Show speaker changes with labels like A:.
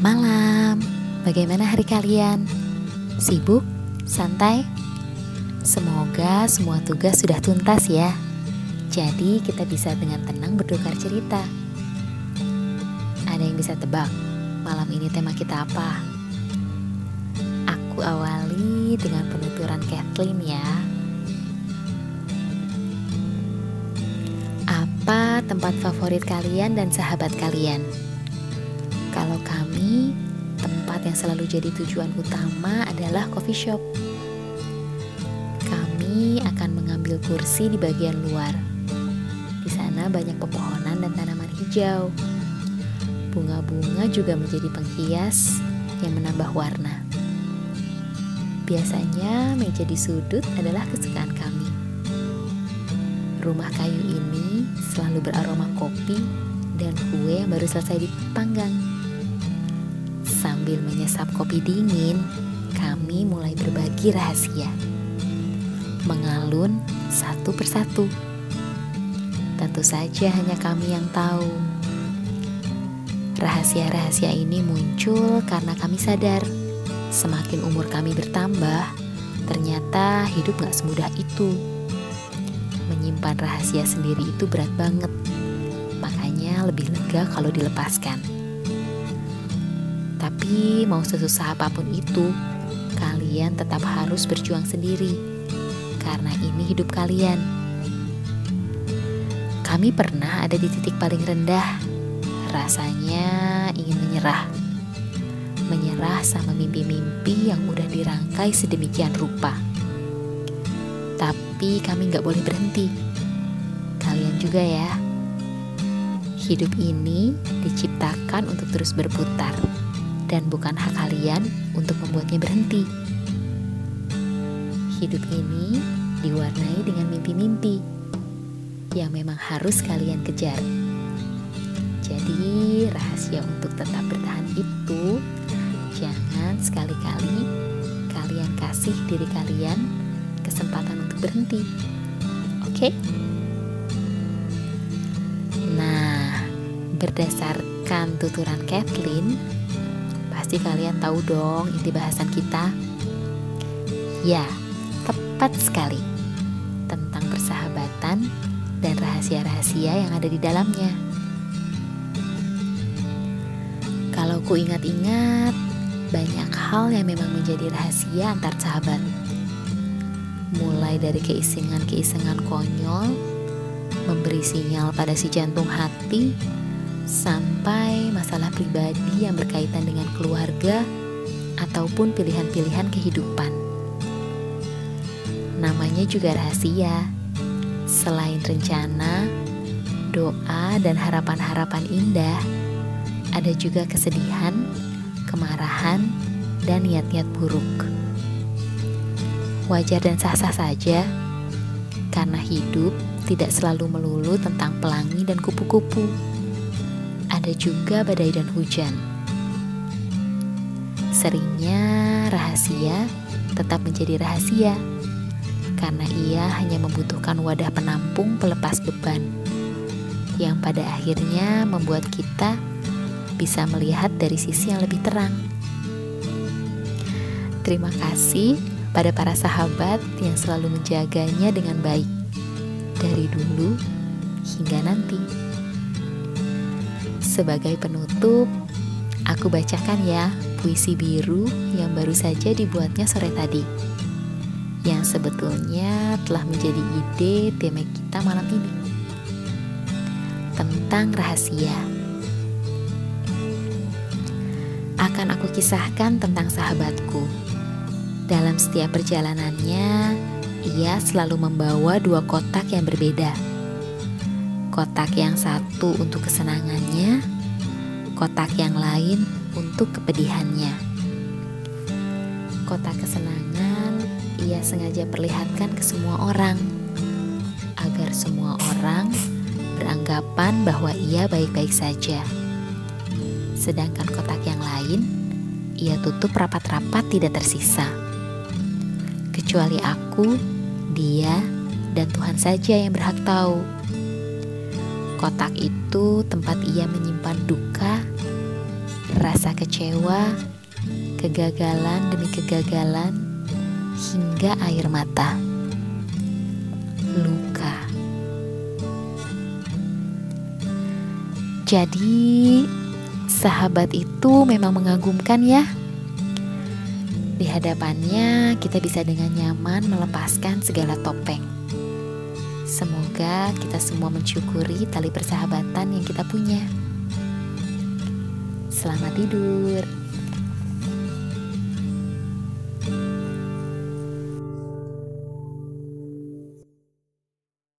A: Malam. Bagaimana hari kalian? Sibuk? Santai? Semoga semua tugas sudah tuntas ya. Jadi kita bisa dengan tenang bertukar cerita. Ada yang bisa tebak malam ini tema kita apa? Aku awali dengan penuturan Kathleen ya. Apa tempat favorit kalian dan sahabat kalian? Kalau kami, tempat yang selalu jadi tujuan utama adalah coffee shop. Kami akan mengambil kursi di bagian luar. Di sana banyak pepohonan dan tanaman hijau. Bunga-bunga juga menjadi penghias yang menambah warna. Biasanya meja di sudut adalah kesukaan kami. Rumah kayu ini selalu beraroma kopi dan kue yang baru selesai dipanggang. Sambil menyesap kopi dingin, kami mulai berbagi rahasia. Mengalun satu persatu. Tentu saja hanya kami yang tahu. Rahasia-rahasia ini muncul karena kami sadar semakin umur kami bertambah, ternyata hidup gak semudah itu. Menyimpan rahasia sendiri itu berat banget, makanya lebih lega kalau dilepaskan. Tapi mau sesusah apa pun itu, kalian tetap harus berjuang sendiri. Karena ini hidup kalian. Kami pernah ada di titik paling rendah. Rasanya ingin menyerah. Menyerah sama mimpi-mimpi yang udah dirangkai sedemikian rupa. Tapi kami gak boleh berhenti. Kalian juga ya. Hidup ini diciptakan untuk terus berputar dan bukan hak kalian untuk membuatnya berhenti. Hidup ini diwarnai dengan mimpi-mimpi yang memang harus kalian kejar. Jadi, rahasia untuk tetap bertahan itu jangan sekali-kali kalian kasih diri kalian kesempatan untuk berhenti. Oke? Nah, berdasarkan tuturan Kathleen, Pasti kalian tahu dong inti bahasan kita. Ya, tepat sekali. Tentang persahabatan dan rahasia-rahasia yang ada di dalamnya. Kalau ku ingat-ingat, banyak hal yang memang menjadi rahasia antar sahabat. Mulai dari keisengan-keisengan konyol, memberi sinyal pada si jantung hati, sampai masalah pribadi yang berkaitan dengan keluarga ataupun pilihan-pilihan kehidupan. Namanya juga rahasia. Selain rencana, doa, dan harapan-harapan indah, ada juga kesedihan, kemarahan, dan niat-niat buruk. Wajar dan sah-sah saja, karena hidup tidak selalu melulu tentang pelangi dan kupu-kupu ada juga badai dan hujan. Seringnya rahasia tetap menjadi rahasia karena ia hanya membutuhkan wadah penampung pelepas beban yang pada akhirnya membuat kita bisa melihat dari sisi yang lebih terang. Terima kasih pada para sahabat yang selalu menjaganya dengan baik dari dulu hingga nanti. Sebagai penutup, aku bacakan ya puisi biru yang baru saja dibuatnya sore tadi. Yang sebetulnya telah menjadi ide tema kita malam ini. Tentang rahasia. Akan aku kisahkan tentang sahabatku. Dalam setiap perjalanannya, ia selalu membawa dua kotak yang berbeda kotak yang satu untuk kesenangannya, kotak yang lain untuk kepedihannya. Kotak kesenangan ia sengaja perlihatkan ke semua orang, agar semua orang beranggapan bahwa ia baik-baik saja. Sedangkan kotak yang lain, ia tutup rapat-rapat tidak tersisa. Kecuali aku, dia, dan Tuhan saja yang berhak tahu Kotak itu tempat ia menyimpan duka, rasa kecewa, kegagalan demi kegagalan, hingga air mata, luka. Jadi, sahabat itu memang mengagumkan, ya. Di hadapannya, kita bisa dengan nyaman melepaskan segala topeng. Semoga kita semua mensyukuri tali persahabatan yang kita punya. Selamat tidur.